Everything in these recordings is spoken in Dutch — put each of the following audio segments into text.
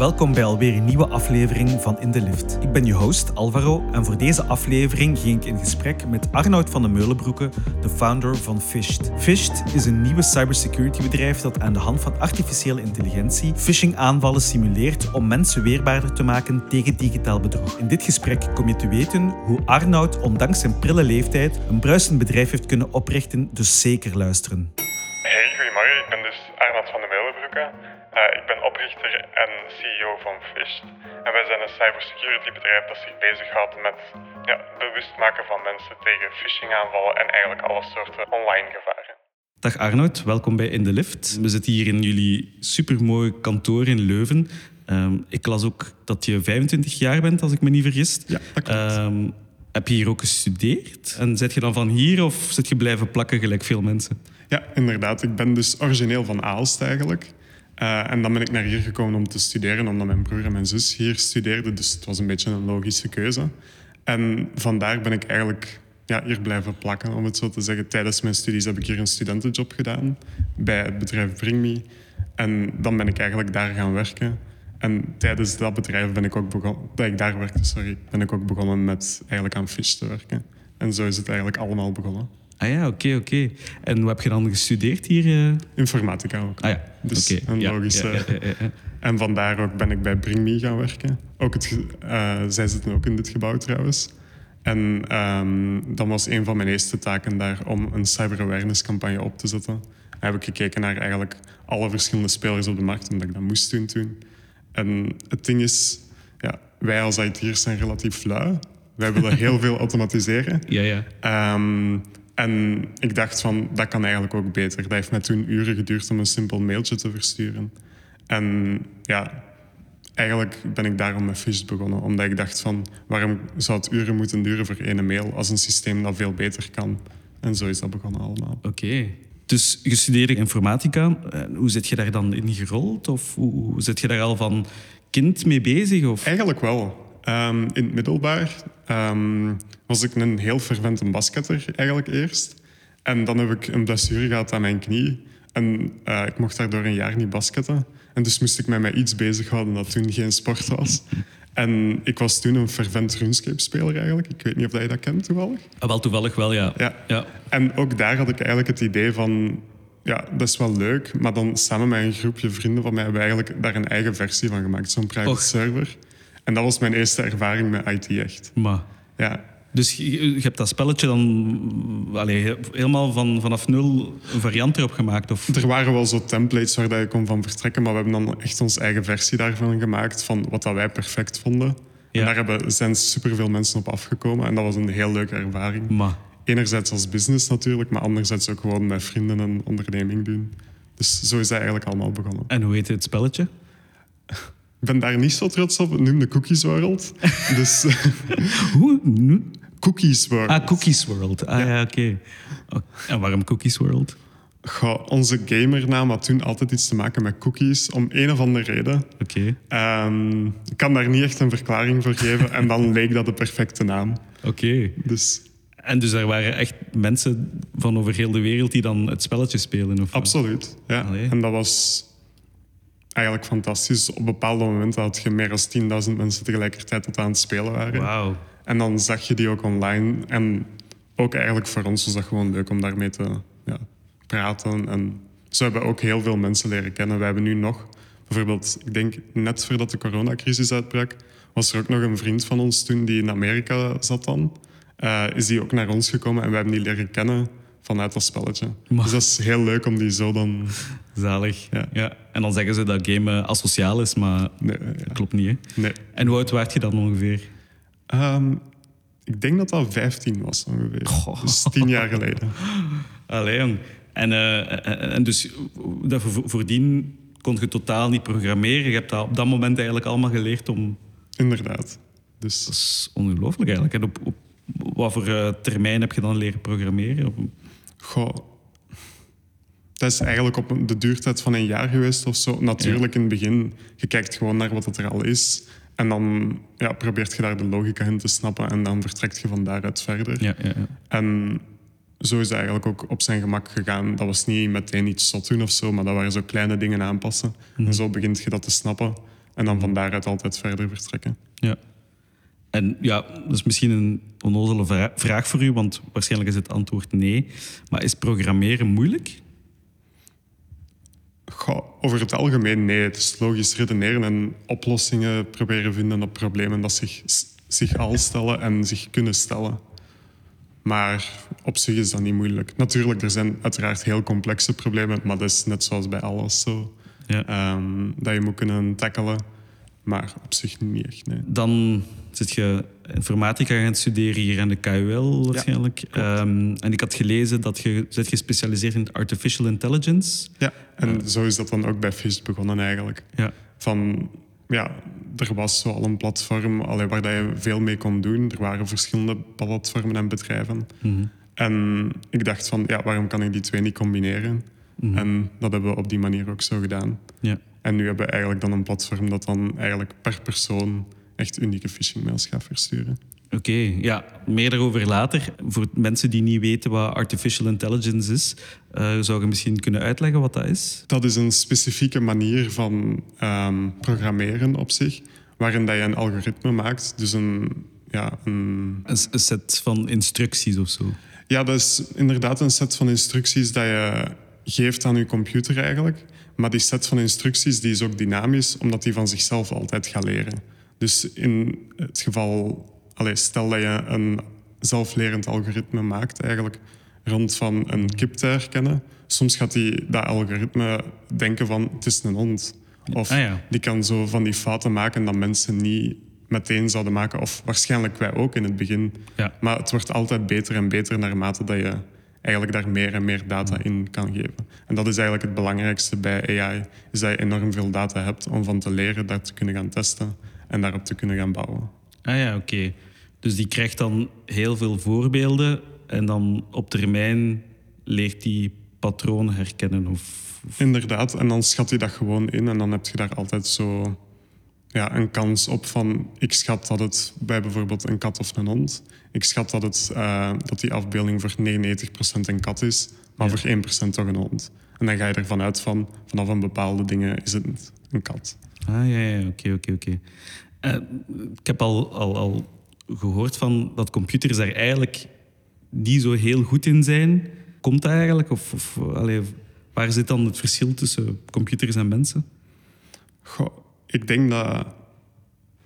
Welkom bij alweer een nieuwe aflevering van In de Lift. Ik ben je host Alvaro en voor deze aflevering ging ik in gesprek met Arnoud van de Meulenbroeke, de founder van Fished. Fished is een nieuwe cybersecurity bedrijf dat aan de hand van artificiële intelligentie phishing-aanvallen simuleert om mensen weerbaarder te maken tegen digitaal bedrog. In dit gesprek kom je te weten hoe Arnoud ondanks zijn prille leeftijd een bruisend bedrijf heeft kunnen oprichten, dus zeker luisteren. Hey, goedemorgen. Ik ben dus Arnoud van de Meulenbroeke. Uh, ik ben oprichter en wij zijn een cybersecurity bedrijf dat zich bezighoudt met ja, bewust maken van mensen tegen phishing-aanvallen en eigenlijk alle soorten online gevaren. Dag Arnoud, welkom bij In de Lift. We zitten hier in jullie supermooi kantoor in Leuven. Um, ik las ook dat je 25 jaar bent, als ik me niet vergis. Ja, dat klopt. Um, heb je hier ook gestudeerd? En zit je dan van hier of zit je blijven plakken gelijk veel mensen? Ja, inderdaad. Ik ben dus origineel van Aalst eigenlijk. Uh, en dan ben ik naar hier gekomen om te studeren, omdat mijn broer en mijn zus hier studeerden. Dus het was een beetje een logische keuze. En vandaar ben ik eigenlijk ja, hier blijven plakken, om het zo te zeggen. Tijdens mijn studies heb ik hier een studentenjob gedaan bij het bedrijf BringMe. En dan ben ik eigenlijk daar gaan werken. En tijdens dat bedrijf ben ik ook begonnen, dat ik daar werkte, sorry, ben ik ook begonnen met eigenlijk aan Fish te werken. En zo is het eigenlijk allemaal begonnen. Ah ja, oké, oké. En wat heb je dan gestudeerd hier? Uh... Informatica ook. Ah ja, dus een logische... Ja, ja, en vandaar ook ben ik bij BringMe gaan werken. Ook het, uh, zij zitten ook in dit gebouw trouwens. En um, dan was een van mijn eerste taken daar om een cyber awareness campagne op te zetten. Dan heb ik gekeken naar eigenlijk alle verschillende spelers op de markt, omdat ik dat moest doen toen. En het ding is, ja, wij als IT'ers zijn relatief lui. Wij willen heel veel automatiseren. Ja, ja. Um, en ik dacht van, dat kan eigenlijk ook beter. Dat heeft mij toen uren geduurd om een simpel mailtje te versturen. En ja, eigenlijk ben ik daarom met Fish begonnen. Omdat ik dacht van, waarom zou het uren moeten duren voor één mail als een systeem dat veel beter kan? En zo is dat begonnen allemaal. Oké. Dus je studeerde informatica. Hoe zit je daar dan in gerold? Of hoe zit je daar al van kind mee bezig? Of? Eigenlijk wel. Um, in het middelbaar um, was ik een heel fervente basketter eigenlijk eerst. En dan heb ik een blessure gehad aan mijn knie. En uh, ik mocht daardoor een jaar niet basketten. En dus moest ik mij met iets bezighouden dat toen geen sport was. En ik was toen een fervent RuneScape-speler eigenlijk. Ik weet niet of je dat kent toevallig. Ah, wel toevallig wel, ja. ja. ja. En ook daar had ik eigenlijk het idee van... Ja, dat is wel leuk, maar dan samen met een groepje vrienden van mij hebben we eigenlijk daar een eigen versie van gemaakt. Zo'n private Och. server. En dat was mijn eerste ervaring met IT echt. Maar. Ja. Dus je, je hebt dat spelletje dan allez, helemaal van, vanaf nul een variant erop gemaakt? Of? Er waren wel zo templates waar je kon van vertrekken, maar we hebben dan echt onze eigen versie daarvan gemaakt, van wat dat wij perfect vonden. Ja. En daar hebben, zijn superveel mensen op afgekomen en dat was een heel leuke ervaring. Maar. Enerzijds als business natuurlijk, maar anderzijds ook gewoon met vrienden een onderneming doen. Dus zo is dat eigenlijk allemaal begonnen. En hoe heet het spelletje? Ik ben daar niet zo trots op. Het noemde Cookies World. dus, Hoe? Cookies World. Ah, Cookies World. Ah ja, oké. Okay. En waarom Cookies World? Goh, onze gamernaam had toen altijd iets te maken met cookies, om een of andere reden. Oké. Okay. Um, ik kan daar niet echt een verklaring voor geven. en dan leek dat de perfecte naam. Oké. Okay. Dus... En dus er waren echt mensen van over heel de wereld die dan het spelletje spelen? Of Absoluut, ja. Allee. En dat was eigenlijk fantastisch. Op bepaalde momenten had je meer dan 10.000 mensen tegelijkertijd tot aan het spelen waren. Wow. En dan zag je die ook online. En ook eigenlijk voor ons was dat gewoon leuk om daarmee te ja, praten. En zo hebben we ook heel veel mensen leren kennen. We hebben nu nog, bijvoorbeeld, ik denk net voordat de coronacrisis uitbrak, was er ook nog een vriend van ons toen die in Amerika zat dan. Uh, is die ook naar ons gekomen en we hebben die leren kennen vanuit dat spelletje. Maar... Dus dat is heel leuk om die zo dan... Zalig. Ja. ja. En dan zeggen ze dat game asociaal is, maar nee, ja. klopt niet. Hè? Nee. En hoe oud werd je dan ongeveer? Um, ik denk dat dat 15 was ongeveer. Goh. Dus tien jaar geleden. Allee, jong. En, uh, en dus dat voordien kon je totaal niet programmeren. Je hebt dat op dat moment eigenlijk allemaal geleerd om... Inderdaad. Dus... Dat is ongelooflijk eigenlijk. En op, op wat voor uh, termijn heb je dan leren programmeren? Goh, dat is eigenlijk op de duurtijd van een jaar geweest of zo. Natuurlijk in het begin, je kijkt gewoon naar wat er al is. En dan ja, probeert je daar de logica in te snappen en dan vertrekt je van daaruit verder. Ja, ja, ja. En zo is het eigenlijk ook op zijn gemak gegaan. Dat was niet meteen iets zot doen of zo, maar dat waren zo kleine dingen aanpassen. En zo begint je dat te snappen. En dan van daaruit altijd verder vertrekken. Ja. En ja, dat is misschien een onnozele vra- vraag voor u, want waarschijnlijk is het antwoord nee. Maar is programmeren moeilijk? Goh, over het algemeen nee. Het is logisch redeneren en oplossingen proberen vinden op problemen dat zich, zich al stellen en zich kunnen stellen. Maar op zich is dat niet moeilijk. Natuurlijk, er zijn uiteraard heel complexe problemen, maar dat is net zoals bij alles zo. Ja. Ehm, dat je moet kunnen tackelen, maar op zich niet echt. Nee. Dan zit je informatica gaan studeren hier aan de KUL waarschijnlijk. Ehm, en ik had gelezen dat je bent gespecialiseerd in artificial intelligence. Ja, en zo is dat dan ook bij FIST begonnen eigenlijk. Ja. Van, ja, er was zo al een platform allee, waar dat je veel mee kon doen. Er waren verschillende platformen en bedrijven. Mhm. En ik dacht van, ja, waarom kan ik die twee niet combineren? Mhm. En dat hebben we op die manier ook zo gedaan. Ja. En nu hebben we eigenlijk dan een platform dat dan eigenlijk per persoon echt unieke phishing mails gaat versturen. Oké, ja, meer daarover later. Voor mensen die niet weten wat artificial intelligence is, eh, zou je misschien kunnen uitleggen wat dat is? Dat is een specifieke manier van ehm, programmeren op zich, waarin dat je een algoritme maakt. Dus een, ja, een Een, een set van instructies of zo. Ja, dat is inderdaad een set van instructies dat je geeft aan je computer eigenlijk. Maar die set van instructies die is ook dynamisch, omdat die van zichzelf altijd gaat leren. Dus in het geval, allez, stel dat je een zelflerend algoritme maakt eigenlijk rond van een kip te herkennen. Soms gaat die, dat algoritme denken van het is een hond. Of Ah, ja. die kan zo van die fouten maken dat mensen niet meteen zouden maken. Of waarschijnlijk wij ook in het begin. Ja. Maar het wordt altijd beter en beter naarmate dat je eigenlijk daar meer en meer data in kan geven. En dat is eigenlijk het belangrijkste bij AI, is dat je enorm veel data hebt om van te leren, dat te kunnen gaan testen en daarop te kunnen gaan bouwen. Ah ja, oké. Dus die krijgt dan heel veel voorbeelden en dan op termijn leert die patronen herkennen. Of, of- Inderdaad, en dan schat je dat gewoon in en dan heb je daar altijd zo ja, een kans op van... Ik schat dat het bij bijvoorbeeld een kat of een hond... Ik schat dat, het, eh, dat die afbeelding voor 99% een kat is, maar Ja. voor 1% toch een hond. En dan ga je ervan uit van, vanaf een bepaalde dingen is het een kat. Ah ja, ja, oké, oké, oké. Eh, Ik heb al, al, al gehoord van dat computers daar eigenlijk niet zo heel goed in zijn. Komt dat eigenlijk? Of, of allee, waar zit dan het verschil tussen computers en mensen? Goh, ik denk dat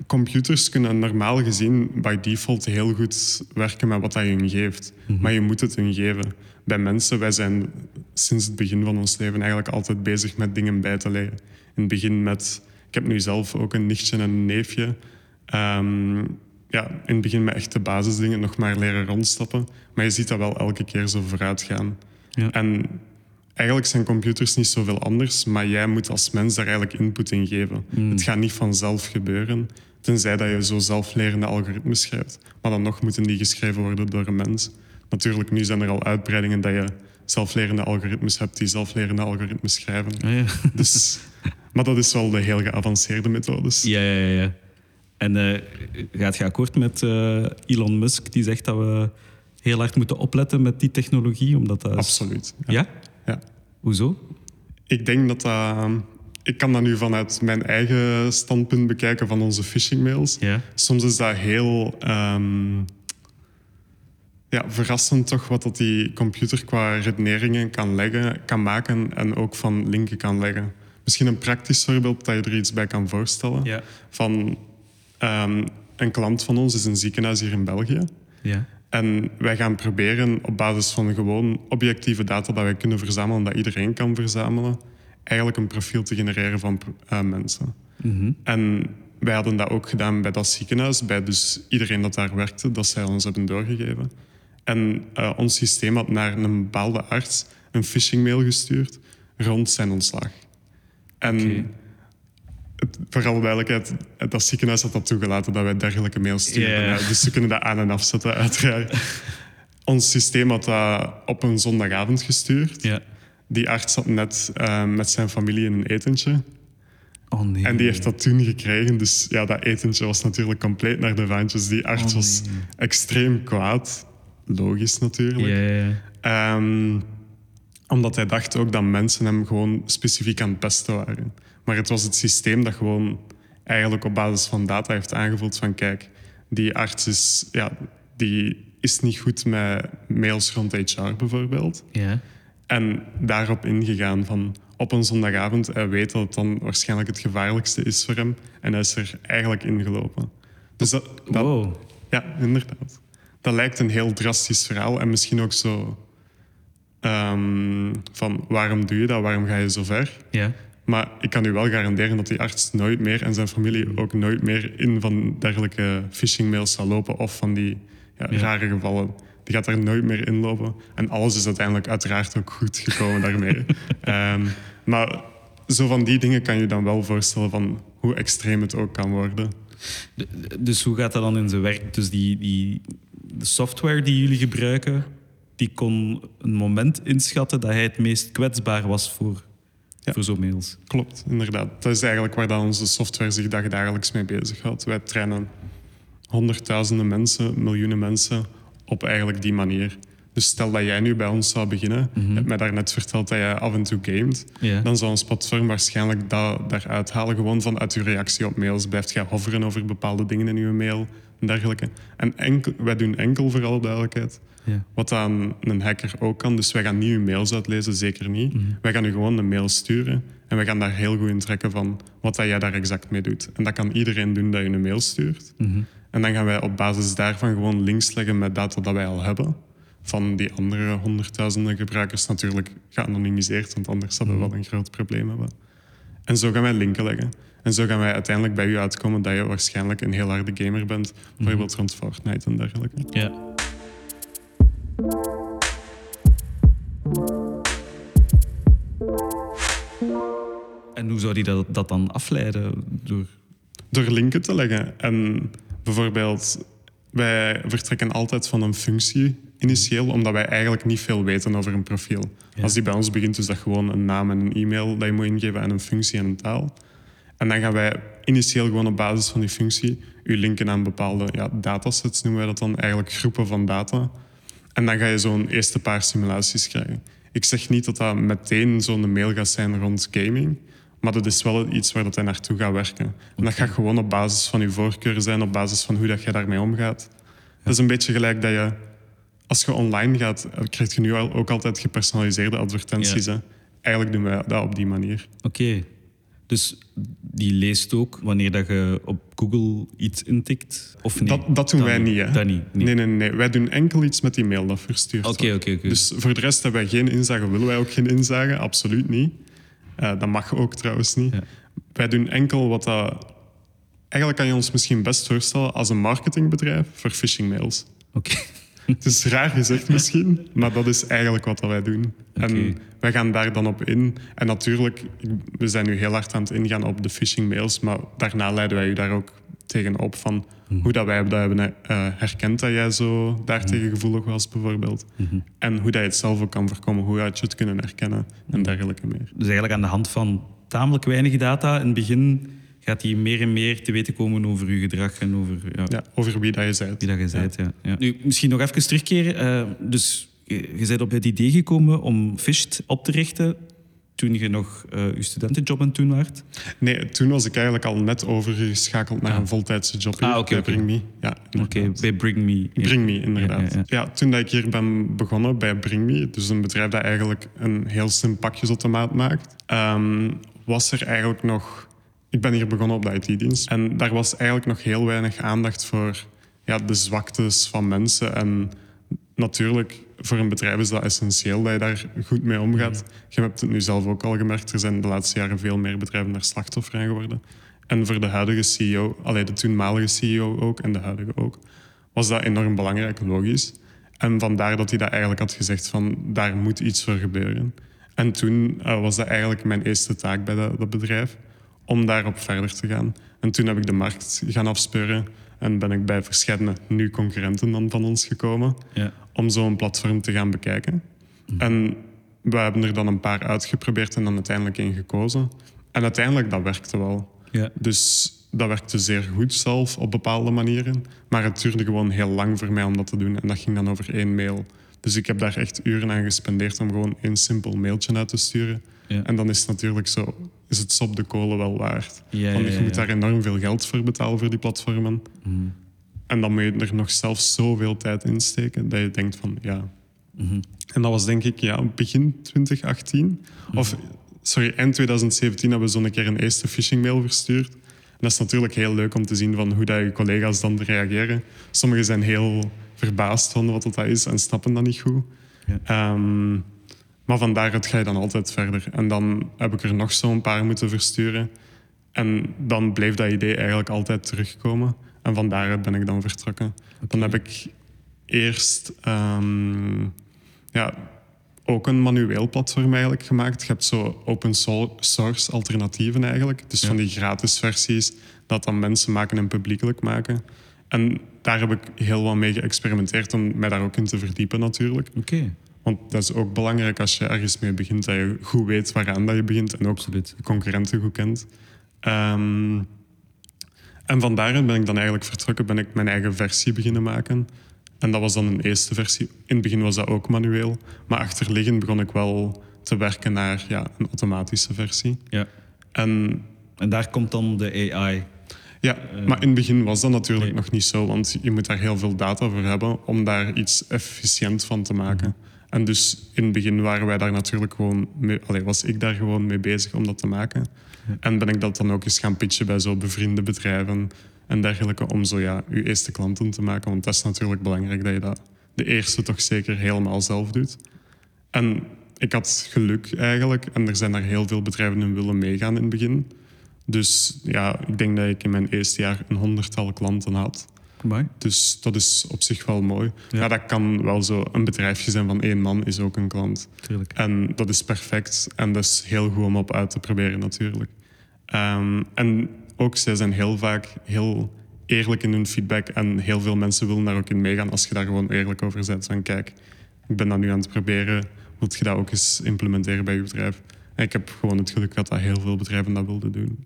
computers kunnen normaal gezien by default heel goed werken met wat dat je hun geeft. Maar je moet het hun geven. Bij mensen, wij zijn sinds het begin van ons leven eigenlijk altijd bezig met dingen bij te leggen. In het begin met... Ik heb nu zelf ook een nichtje en een neefje. Ehm, ja, in het begin met echte basisdingen nog maar leren rondstappen. Maar je ziet dat wel elke keer zo vooruit gaan. Ja. En eigenlijk zijn computers niet zoveel anders, maar jij moet als mens daar eigenlijk input in geven. Het gaat niet vanzelf gebeuren, tenzij dat je zo zelflerende algoritmes schrijft. Maar dan nog moeten die geschreven worden door een mens. Natuurlijk, nu zijn er al uitbreidingen dat je zelflerende algoritmes hebt die zelflerende algoritmes schrijven. Ah, ja. Dus, maar dat is wel de heel geavanceerde methodes. ja, ja, ja. En eh, gaat je akkoord met eh, Elon Musk die zegt dat we heel hard moeten opletten met die technologie? Omdat dat is- Absoluut. Ja? ja. Hoezo? Ik denk dat dat... Ik kan dat nu vanuit mijn eigen standpunt bekijken van onze phishing mails. Ja. Soms is dat heel ehm, ja, verrassend toch wat dat die computer qua redeneringen kan, leggen, kan maken en ook van linken kan leggen. Misschien een praktisch voorbeeld dat je er iets bij kan voorstellen. Ja. Van ehm, een klant van ons is een ziekenhuis hier in België. Ja. En wij gaan proberen op basis van gewoon objectieve data dat wij kunnen verzamelen, dat iedereen kan verzamelen, eigenlijk een profiel te genereren van eh, mensen. Mhm. En wij hadden dat ook gedaan bij dat ziekenhuis, bij dus iedereen dat daar werkte, dat zij ons hebben doorgegeven. En eh, ons systeem had naar een bepaalde arts een phishing mail gestuurd rond zijn ontslag. En. Het, voor alle duidelijkheid, dat ziekenhuis had dat toegelaten dat wij dergelijke mails sturen. Ja, Dus ze kunnen dat aan en afzetten, uiteraard. Ons systeem had dat op een zondagavond gestuurd. Die arts zat net eh, met zijn familie in een etentje. Oh nee. En die heeft dat toen gekregen. Dus ja, dat etentje was natuurlijk compleet naar de vaantjes. Die arts Oh, was extreem kwaad. Logisch natuurlijk. Ehm, omdat hij dacht ook dat mensen hem gewoon specifiek aan het pesten waren. Maar het was het systeem dat gewoon eigenlijk op basis van data heeft aangevuld van kijk, die arts is, ja, die is niet goed met mails rond HR bijvoorbeeld. Ja. En daarop ingegaan van op een zondagavond, hij weet dat het dan waarschijnlijk het gevaarlijkste is voor hem. En hij is er eigenlijk ingelopen. Dus dat, dat, Wow. ja, inderdaad. Dat lijkt een heel drastisch verhaal en misschien ook zo ehm, van waarom doe je dat, waarom ga je zo ver? Ja. Maar ik kan u wel garanderen dat die arts nooit meer en zijn familie ook nooit meer in van dergelijke phishingmails zal lopen of van die ja, Ja. rare gevallen. Die gaat daar nooit meer in lopen. En alles is uiteindelijk uiteraard ook goed gekomen daarmee. Ehm, maar zo van die dingen kan je dan wel voorstellen van hoe extreem het ook kan worden. Dus hoe gaat dat dan in zijn werk? Dus die, die de software die jullie gebruiken, die kon een moment inschatten dat hij het meest kwetsbaar was voor, Ja. voor zo'n mails. Klopt, inderdaad. Dat is eigenlijk waar dan onze software zich dagelijks mee bezighoudt. Wij trainen honderdduizenden mensen, miljoenen mensen op eigenlijk die manier. Dus stel dat jij nu bij ons zou beginnen, je hebt mij daarnet verteld dat jij af en toe gamet, dan zou ons platform waarschijnlijk dat daaruit halen, gewoon vanuit je reactie op mails. Blijft jij hoveren over bepaalde dingen in je mail en dergelijke. En enkel, wij doen enkel, voor alle duidelijkheid, Ja. wat dan een hacker ook kan. Dus wij gaan niet uw mails uitlezen, zeker niet. Wij gaan u gewoon een mail sturen en wij gaan daar heel goed in trekken van wat dat jij daar exact mee doet. En dat kan iedereen doen dat je een mail stuurt. En dan gaan wij op basis daarvan gewoon links leggen met data dat wij al hebben. Van die andere honderdduizenden gebruikers natuurlijk geanonimiseerd, want anders zouden we wel een groot probleem hebben. En zo gaan wij linken leggen. En zo gaan wij uiteindelijk bij u uitkomen dat je waarschijnlijk een heel harde gamer bent. Bijvoorbeeld rond Fortnite en dergelijke. Ja. En hoe zou die dat, dat dan afleiden? Door... Door linken te leggen. En bijvoorbeeld, wij vertrekken altijd van een functie initieel, omdat wij eigenlijk niet veel weten over een profiel. Ja. Als die bij ons begint, is dat gewoon een naam en een e-mail dat je moet ingeven en een functie en een taal. En dan gaan wij initieel gewoon op basis van die functie u linken aan bepaalde ja, datasets, noemen wij dat dan, eigenlijk groepen van data. En dan ga je zo'n eerste paar simulaties krijgen. Ik zeg niet dat dat meteen zo'n mail gaat zijn rond gaming, maar dat is wel iets waar dat hij naartoe gaat werken. En dat gaat gewoon op basis van je voorkeuren zijn, op basis van hoe dat jij daarmee omgaat. Dat is een beetje gelijk dat je, als je online gaat, krijg je nu al- ook altijd gepersonaliseerde advertenties. Ja. Hè? Eigenlijk doen wij dat op die manier. Oké. Dus die leest ook wanneer dat je op Google iets intikt? Of nee? dat, dat doen wij niet. Hè? Dat niet. Nee, nee, nee. Wij doen enkel iets met die mail dat verstuurd Oké, wordt. oké, oké. Dus voor de rest hebben wij geen inzage, willen wij ook geen inzage, absoluut niet. Eh, dat mag ook trouwens niet. Ja. Wij doen enkel wat dat... Eigenlijk kan je ons misschien best voorstellen als een marketingbedrijf voor phishing mails. Oké. Het is raar gezegd misschien, maar dat is eigenlijk wat dat wij doen. Oké. En wij gaan daar dan op in. En natuurlijk, we zijn nu heel hard aan het ingaan op de phishing mails, maar daarna leiden wij u daar ook tegen op van hoe dat wij dat hebben eh, herkend dat jij zo daartegen gevoelig was bijvoorbeeld. En hoe dat je het zelf ook kan voorkomen, hoe had je het kunnen herkennen en dergelijke meer. Dus eigenlijk aan de hand van tamelijk weinig data in het begin gaat hij meer en meer te weten komen over uw gedrag en over ja, Ja, over wie dat je bent. wie dat je bent. Ja. Ja. Nu, misschien nog even terugkeren. Eh, dus je, je bent op het idee gekomen om Fisht op te richten toen je nog eh, je studentenjob aan het doen waart. Nee, toen was ik eigenlijk al net overgeschakeld naar Ah. een voltijdse job hier Ah, bij oké. Bring Me. Ja, Oké, bij Bring Me. Ja. Bring Me, inderdaad. Ja, Ja, ja, ja. toen dat ik hier ben begonnen bij Bring Me, dus een bedrijf dat eigenlijk een heel slim pakjesautomaat maakt, ehm, was er eigenlijk nog... Ik ben hier begonnen op de IT-dienst en daar was eigenlijk nog heel weinig aandacht voor ja, de zwaktes van mensen. En natuurlijk, voor een bedrijf is dat essentieel dat je daar goed mee omgaat. Je hebt het nu zelf ook al gemerkt, er zijn de laatste jaren veel meer bedrijven daar slachtoffer aan geworden. En voor de huidige CEO, alleen de toenmalige CEO ook en de huidige ook, was dat enorm belangrijk, logisch. En vandaar dat hij dat eigenlijk had gezegd van daar moet iets voor gebeuren. En toen eh, was dat eigenlijk mijn eerste taak bij dat, dat bedrijf, om daarop verder te gaan. En toen heb ik de markt gaan afspeuren en ben ik bij verschillende nu concurrenten dan van ons gekomen Ja. om zo'n platform te gaan bekijken. En we hebben er dan een paar uitgeprobeerd en dan uiteindelijk één gekozen. En uiteindelijk, dat werkte wel. Ja. Dus dat werkte zeer goed zelf op bepaalde manieren. Maar het duurde gewoon heel lang voor mij om dat te doen. En dat ging dan over één mail. Dus ik heb daar echt uren aan gespendeerd om gewoon één simpel mailtje uit te sturen. Ja. En dan is het natuurlijk zo, is het sop de kolen wel waard. Ja, Want je moet daar enorm veel geld voor betalen voor die platformen. Mhm. En dan moet je er nog zelf zoveel tijd in steken dat je denkt van ja. Mhm. En dat was denk ik ja, begin 2018. Of sorry, eind 2017 hebben we zo'n keer een eerste phishing mail verstuurd. En dat is natuurlijk heel leuk om te zien van hoe dat je collega's dan reageren. Sommigen zijn heel verbaasd van wat dat is en snappen dat niet goed. Ja. Ehm, maar van daaruit ga je dan altijd verder. En dan heb ik er nog zo'n paar moeten versturen. En dan bleef dat idee eigenlijk altijd terugkomen. En van daaruit ben ik dan vertrokken. Dan heb ik eerst ehm, ja, ook een manueel platform eigenlijk gemaakt. Je hebt zo open so- source alternatieven eigenlijk. Dus Ja. van die gratis versies dat dan mensen maken en publiekelijk maken. En daar heb ik heel wat mee geëxperimenteerd om mij daar ook in te verdiepen natuurlijk. Oké, Want dat is ook belangrijk als je ergens mee begint, dat je goed weet waaraan dat je begint en ook absoluut. de concurrenten goed kent. Ehm, en van daaruit ben ik dan eigenlijk vertrokken, ben ik mijn eigen versie beginnen maken. En dat was dan een eerste versie. In het begin was dat ook manueel, maar achterliggend begon ik wel te werken naar ja, een automatische versie. Ja. En En daar komt dan de AI. ja, maar in het begin was dat natuurlijk nee. nog niet zo, want je moet daar heel veel data voor hebben om daar iets efficiënt van te maken. En dus in het begin waren wij daar natuurlijk gewoon mee, allee, was ik daar gewoon mee bezig om dat te maken. En ben ik dat dan ook eens gaan pitchen bij zo bevriende bedrijven en dergelijke, om zo ja, je eerste klanten te maken. Want dat is natuurlijk belangrijk dat je dat de eerste toch zeker helemaal zelf doet. En ik had geluk eigenlijk, en er zijn daar heel veel bedrijven in willen meegaan in het begin. Dus ja, ik denk dat ik in mijn eerste jaar een honderdtal klanten had. Dus dat is op zich wel mooi. Ja. Ja. dat kan wel zo. Een bedrijfje zijn van één man is ook een klant. Tuurlijk. En dat is perfect. En dat is heel goed om op uit te proberen natuurlijk. Ehm, en ook zij zijn heel vaak heel eerlijk in hun feedback. En heel veel mensen willen daar ook in meegaan als je daar gewoon eerlijk over bent. Van kijk, ik ben dat nu aan het proberen. Wilt je dat ook eens implementeren bij je bedrijf? En ik heb gewoon het geluk gehad dat heel veel bedrijven dat wilden doen.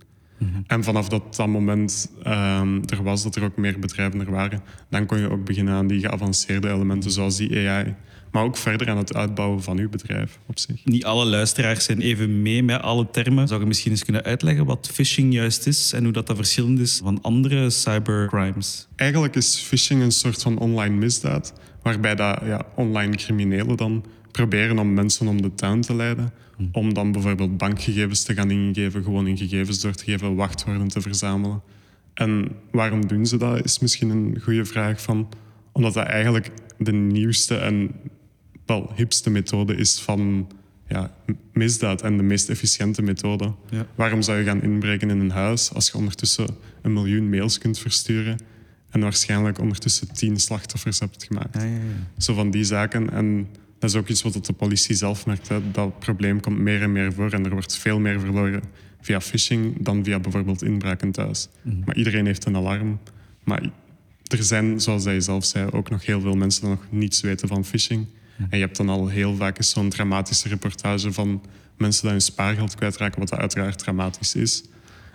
En vanaf dat, dat moment ehm, er was, dat er ook meer bedrijven er waren, dan kon je ook beginnen aan die geavanceerde elementen zoals die AI. Maar ook verder aan het uitbouwen van je bedrijf op zich. Niet alle luisteraars zijn even mee met alle termen. Zou je misschien eens kunnen uitleggen wat phishing juist is en hoe dat, dat verschillend is van andere cybercrimes? Eigenlijk is phishing een soort van online misdaad, waarbij dat, ja, online criminelen dan proberen om mensen om de tuin te leiden. Om dan bijvoorbeeld bankgegevens te gaan ingeven, gewoon in gegevens door te geven, wachtwoorden te verzamelen. En waarom doen ze dat, is misschien een goede vraag. Van, omdat dat eigenlijk de nieuwste en wel hipste methode is van ja, misdaad en de meest efficiënte methode. Ja. Waarom zou je gaan inbreken in een huis als je ondertussen een miljoen mails kunt versturen en waarschijnlijk ondertussen tien slachtoffers hebt gemaakt? Ja, ja, ja. Zo van die zaken. En dat is ook iets wat de politie zelf merkt. Hè. Dat probleem komt meer en meer voor en er wordt veel meer verloren via phishing dan via bijvoorbeeld inbraken thuis. Maar iedereen heeft een alarm. Maar er zijn, zoals hij zelf zei, ook nog heel veel mensen die nog niets weten van phishing. En je hebt dan al heel vaak eens zo'n dramatische reportage van mensen die hun spaargeld kwijtraken, wat uiteraard dramatisch is.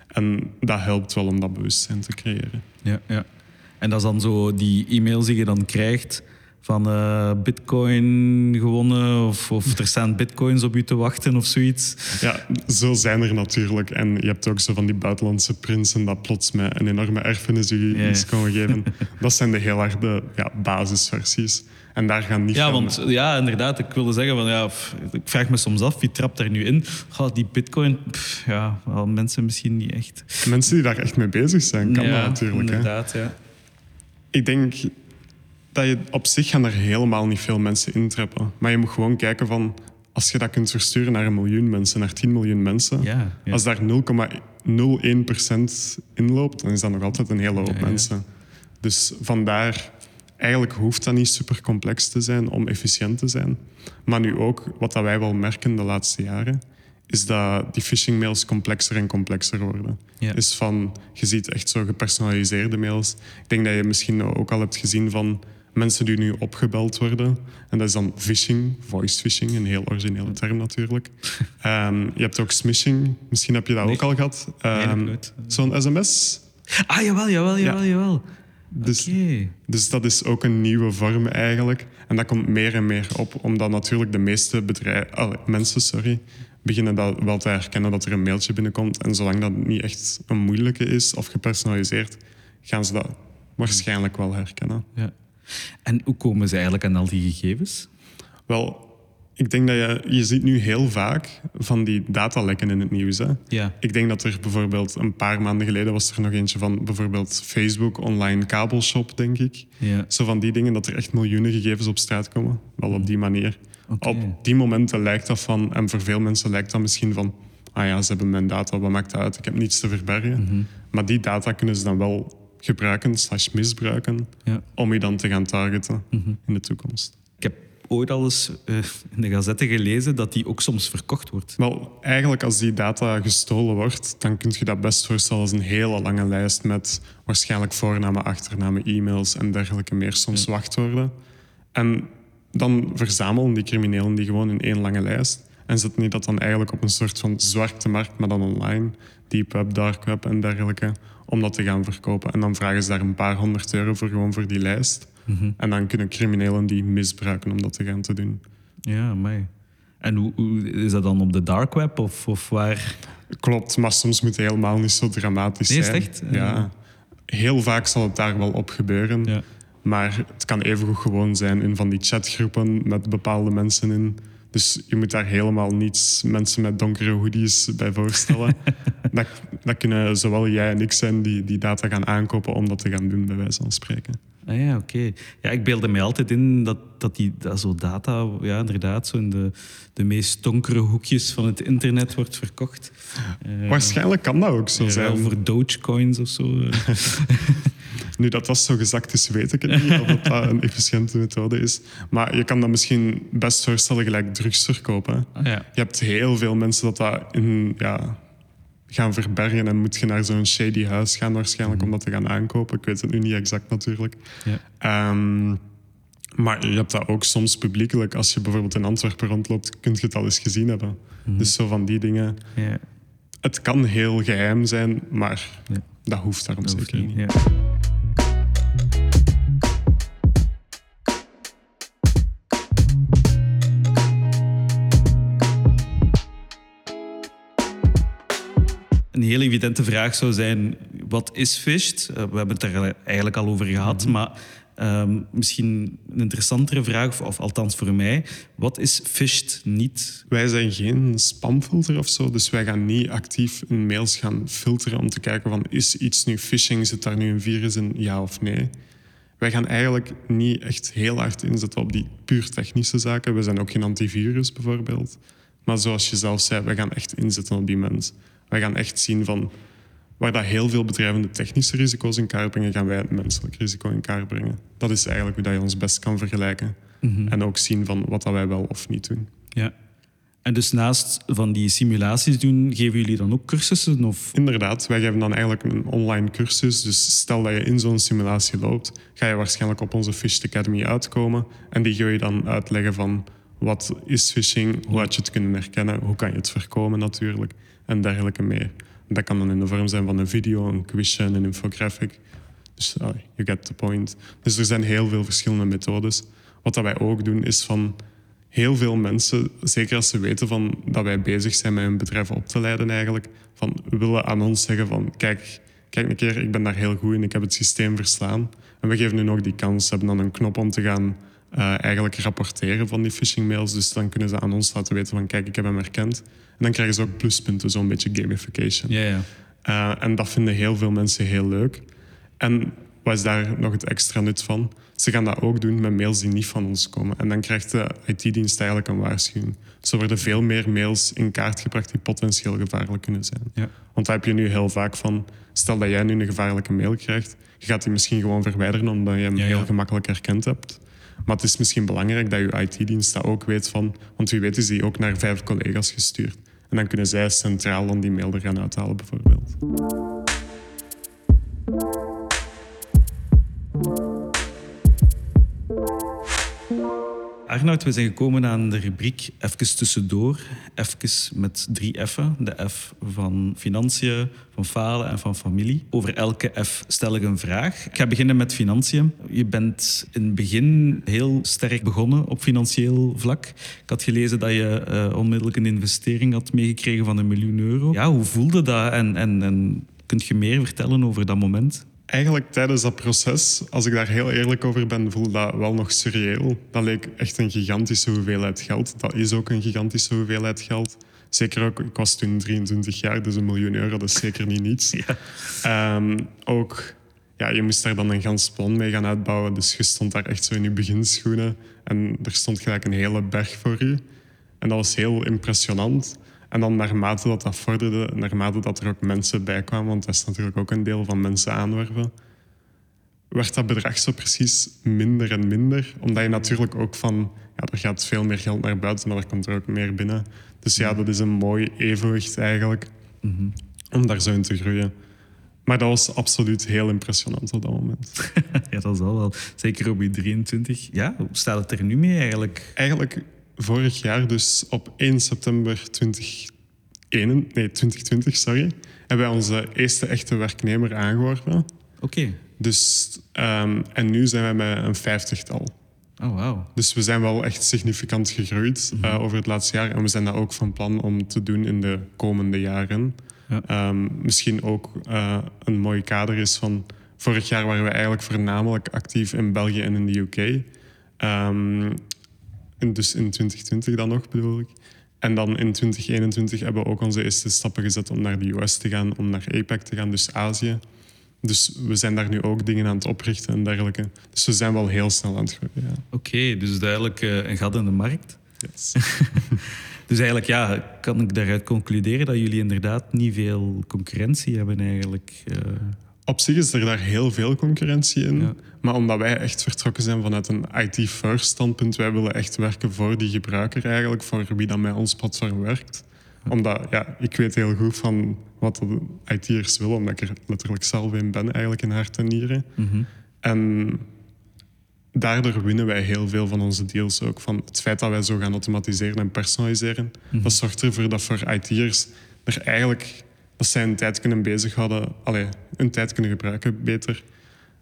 En dat helpt wel om dat bewustzijn te creëren. Ja, ja. En dat is dan zo die e-mails die je dan krijgt van eh, bitcoin gewonnen of, of er staan bitcoins op je te wachten of zoiets. Ja, zo zijn er natuurlijk. En je hebt ook zo van die buitenlandse prinsen dat plots met een enorme erfenis ja. iets komen geven. Dat zijn de heel harde ja, basisversies. En daar gaan niet Ja, want ja, inderdaad, ik wilde zeggen van ja, ik vraag me soms af, wie trapt daar nu in? Goh, die bitcoin, pff, ja, wel mensen misschien niet echt. mensen die daar echt mee bezig zijn, kan ja, dat natuurlijk. Hè. Inderdaad, ja. Ik denk dat je op zich gaan er helemaal niet veel mensen intrappen. Maar je moet gewoon kijken van... Als je dat kunt versturen naar een miljoen mensen, naar 10 miljoen mensen... Ja, ja. Als daar 0,01% in loopt, dan is dat nog altijd een hele hoop ja. mensen. Dus vandaar... Eigenlijk hoeft dat niet super complex te zijn om efficiënt te zijn. Maar nu ook, wat dat wij wel merken de laatste jaren... is dat die phishing mails complexer en complexer worden. Ja. Is van, je ziet echt zo gepersonaliseerde mails. Ik denk dat je misschien ook al hebt gezien van mensen die nu opgebeld worden. En dat is dan phishing, voice phishing, een heel originele term natuurlijk. Ehm, je hebt ook smishing, misschien heb je dat Nee. ook al gehad. nooit. Zo'n sms. Ah, jawel, jawel, jawel, jawel. Dus, dus dat is ook een nieuwe vorm eigenlijk. En dat komt meer en meer op, omdat natuurlijk de meeste bedrijven, mensen sorry, beginnen dat wel te herkennen dat er een mailtje binnenkomt. En zolang dat niet echt een moeilijke is of gepersonaliseerd, gaan ze dat waarschijnlijk wel herkennen. Ja. En hoe komen ze eigenlijk aan al die gegevens? Wel, ik denk dat je, je ziet nu heel vaak van die datalekken in het nieuws. Hè? Ja. Ik denk dat er bijvoorbeeld een paar maanden geleden was er nog eentje van bijvoorbeeld Facebook online kabelshop, denk ik. Ja. Zo van die dingen dat er echt miljoenen gegevens op straat komen. Wel op die manier. Op die momenten lijkt dat van, en voor veel mensen lijkt dat misschien van, ah ja, ze hebben mijn data, wat maakt dat uit? Ik heb niets te verbergen. Mhm. Maar die data kunnen ze dan wel gebruiken, slash misbruiken, Ja. om je dan te gaan targeten in de toekomst. Ik heb ooit al eens eh, in de gazette gelezen dat die ook soms verkocht wordt. Wel, eigenlijk als die data gestolen wordt, dan kun je dat best voorstellen als een hele lange lijst met waarschijnlijk voornamen, achternamen, e-mails en dergelijke meer, soms wachtwoorden. En dan verzamelen die criminelen die gewoon in één lange lijst en zetten die dat dan eigenlijk op een soort van zwarte markt, maar dan online, deep web, dark web en dergelijke, om dat te gaan verkopen. En dan vragen ze daar een paar honderd euro voor gewoon voor die lijst. En dan kunnen criminelen die misbruiken om dat te gaan te doen. Ja, mij. En hoe, hoe, is dat dan op de dark web of, of waar? Klopt, maar soms moet het helemaal niet zo dramatisch Nee, is zijn. het echt? Ja. Heel vaak zal het daar wel op gebeuren. Ja. Maar het kan evengoed gewoon zijn in van die chatgroepen met bepaalde mensen in. Dus je moet daar helemaal niets mensen met donkere hoodies bij voorstellen. dat, dat kunnen zowel jij en ik zijn die die data gaan aankopen om dat te gaan doen, bij wijze van spreken. Ah ja, oké. Ja, ik beelde mij altijd in dat, dat die dat zo data, ja, inderdaad, zo in de, de meest donkere hoekjes van het internet wordt verkocht. Waarschijnlijk kan dat ook zo zijn. Voor Dogecoins of zo. Nu, dat dat zo gezakt is, weet ik het niet. Of dat, dat een efficiënte methode is. Maar je kan dat misschien best voorstellen gelijk drugs verkopen. Ah, ja. Je hebt heel veel mensen dat dat in, ja, gaan verbergen en moet je naar zo'n shady huis gaan waarschijnlijk om dat te gaan aankopen. Ik weet het nu niet exact natuurlijk. Ja. Ehm, maar je hebt dat ook soms publiekelijk. Als je bijvoorbeeld in Antwerpen rondloopt, kun je het al eens gezien hebben. Dus zo van die dingen. Ja, Het kan heel geheim zijn, maar dat hoeft daarom dat hoeft zeker niet. Ja. Een heel evidente vraag zou zijn: wat is Fished? Eh, we hebben het er eigenlijk al over gehad, maar ehm, misschien een interessantere vraag, of, of althans voor mij: wat is Fished niet? Wij zijn geen spamfilter of zo, dus wij gaan niet actief in mails gaan filteren om te kijken van is iets nu phishing, zit daar nu een virus in, ja of nee. Wij gaan eigenlijk niet echt heel hard inzetten op die puur technische zaken. We zijn ook geen antivirus bijvoorbeeld. Maar zoals je zelf zei, wij gaan echt inzetten op die mens. Wij gaan echt zien van waar dat heel veel bedrijven de technische risico's in kaart brengen, gaan wij het menselijk risico in kaart brengen. Dat is eigenlijk hoe dat je ons best kan vergelijken. En ook zien van wat dat wij wel of niet doen. Ja. En dus naast van die simulaties doen, geven jullie dan ook cursussen? Of? Inderdaad, wij geven dan eigenlijk een online cursus. Dus stel dat je in zo'n simulatie loopt, ga je waarschijnlijk op onze Fished Academy uitkomen. En die ga je dan uitleggen van wat is phishing, hoe had je het kunnen herkennen, hoe kan je het voorkomen natuurlijk en dergelijke meer. Dat kan dan in de vorm zijn van een video, een quizje, een infographic. Dus you get the point. Dus er zijn heel veel verschillende methodes. Wat dat wij ook doen is van heel veel mensen, zeker als ze weten van dat wij bezig zijn met een bedrijf op te leiden eigenlijk, van willen aan ons zeggen van kijk, kijk een keer, ik ben daar heel goed in, ik heb het systeem verslaan. En we geven hun ook die kans. Ze hebben dan een knop om te gaan eh, eigenlijk rapporteren van die phishing mails. Dus dan kunnen ze aan ons laten weten van kijk, ik heb hem herkend. En dan krijgen ze ook pluspunten, zo'n beetje gamification. Ja, ja. Uh, en dat vinden heel veel mensen heel leuk. En wat is daar nog het extra nut van? Ze gaan dat ook doen met mails die niet van ons komen. En dan krijgt de IT-dienst eigenlijk een waarschuwing. Dus er worden veel meer mails in kaart gebracht die potentieel gevaarlijk kunnen zijn. Ja. Want daar heb je nu heel vaak van... Stel dat jij nu een gevaarlijke mail krijgt, je gaat die misschien gewoon verwijderen omdat je hem Ja, ja. heel gemakkelijk herkend hebt. Maar het is misschien belangrijk dat je IT-dienst dat ook weet van... Want wie weet is die ook naar vijf collega's gestuurd. En dan kunnen zij centraal dan die mail er gaan uithalen bijvoorbeeld. Arnoud, we zijn gekomen aan de rubriek Even tussendoor. Even met drie F'en. De F van financiën, van falen en van familie. Over elke F stel ik een vraag. Ik ga beginnen met financiën. Je bent in het begin heel sterk begonnen op financieel vlak. Ik had gelezen dat je uh, onmiddellijk een investering had meegekregen van een miljoen euro. Ja, hoe voelde dat en, en, en kunt je meer vertellen over dat moment? Eigenlijk tijdens dat proces, als ik daar heel eerlijk over ben, voelde dat wel nog surreëel. Dat leek echt een gigantische hoeveelheid geld. Dat is ook een gigantische hoeveelheid geld. Zeker ook, ik was toen 23 jaar, dus een miljoen euro, dat is zeker niet niets. Ja. Ehm, ook, ja, je moest daar dan een gans plan mee gaan uitbouwen. Dus je stond daar echt zo in je beginschoenen. En er stond gelijk een hele berg voor je. En dat was heel impressionant. En dan naarmate dat dat vorderde, naarmate dat er ook mensen bij kwamen, want dat is natuurlijk ook een deel van mensen aanwerven, werd dat bedrag zo precies minder en minder. Omdat je natuurlijk ook van, ja, er gaat veel meer geld naar buiten, maar er komt er ook meer binnen. Dus ja, dat is een mooi evenwicht eigenlijk, om daar zo in te groeien. Maar dat was absoluut heel impressionant op dat moment. ja, dat is al wel. Zeker op je 23. Ja, hoe staat het er nu mee eigenlijk? Eigenlijk vorig jaar, dus op 1 september 2021, nee, 2020, sorry, hebben wij onze eerste echte werknemer aangeworven. Oké. Dus, um, en nu zijn wij met een vijftigtal. Oh, wow. Dus we zijn wel echt significant gegroeid mm -hmm. uh, over het laatste jaar. En we zijn dat ook van plan om te doen in de komende jaren. Ja. Um, misschien ook uh, een mooi kader is van... Vorig jaar waren we eigenlijk voornamelijk actief in België en in de UK. Um, ehm, dus in 2020 dan nog, bedoel ik. En dan in 2021 hebben we ook onze eerste stappen gezet om naar de US te gaan, om naar APEC te gaan, dus Azië. Dus we zijn daar nu ook dingen aan het oprichten en dergelijke. Dus we zijn wel heel snel aan het groeien. Ja. Oké, dus duidelijk uh, een gat in de markt. Yes. dus eigenlijk ja, kan ik daaruit concluderen dat jullie inderdaad niet veel concurrentie hebben eigenlijk. Uh... Op zich is er daar heel veel concurrentie in. Ja. Maar omdat wij echt vertrokken zijn vanuit een IT-first standpunt, wij willen echt werken voor die gebruiker eigenlijk, voor wie dan met ons platform werkt. Omdat, ja, ik weet heel goed van wat de IT'ers willen, omdat ik er letterlijk zelf in ben, eigenlijk in hart en nieren. Mm -hmm. En daardoor winnen wij heel veel van onze deals ook. Van het feit dat wij zo gaan automatiseren en personaliseren, mm -hmm. dat zorgt ervoor dat voor IT'ers er eigenlijk dat zij een tijd kunnen bezighouden, allee, een tijd kunnen gebruiken beter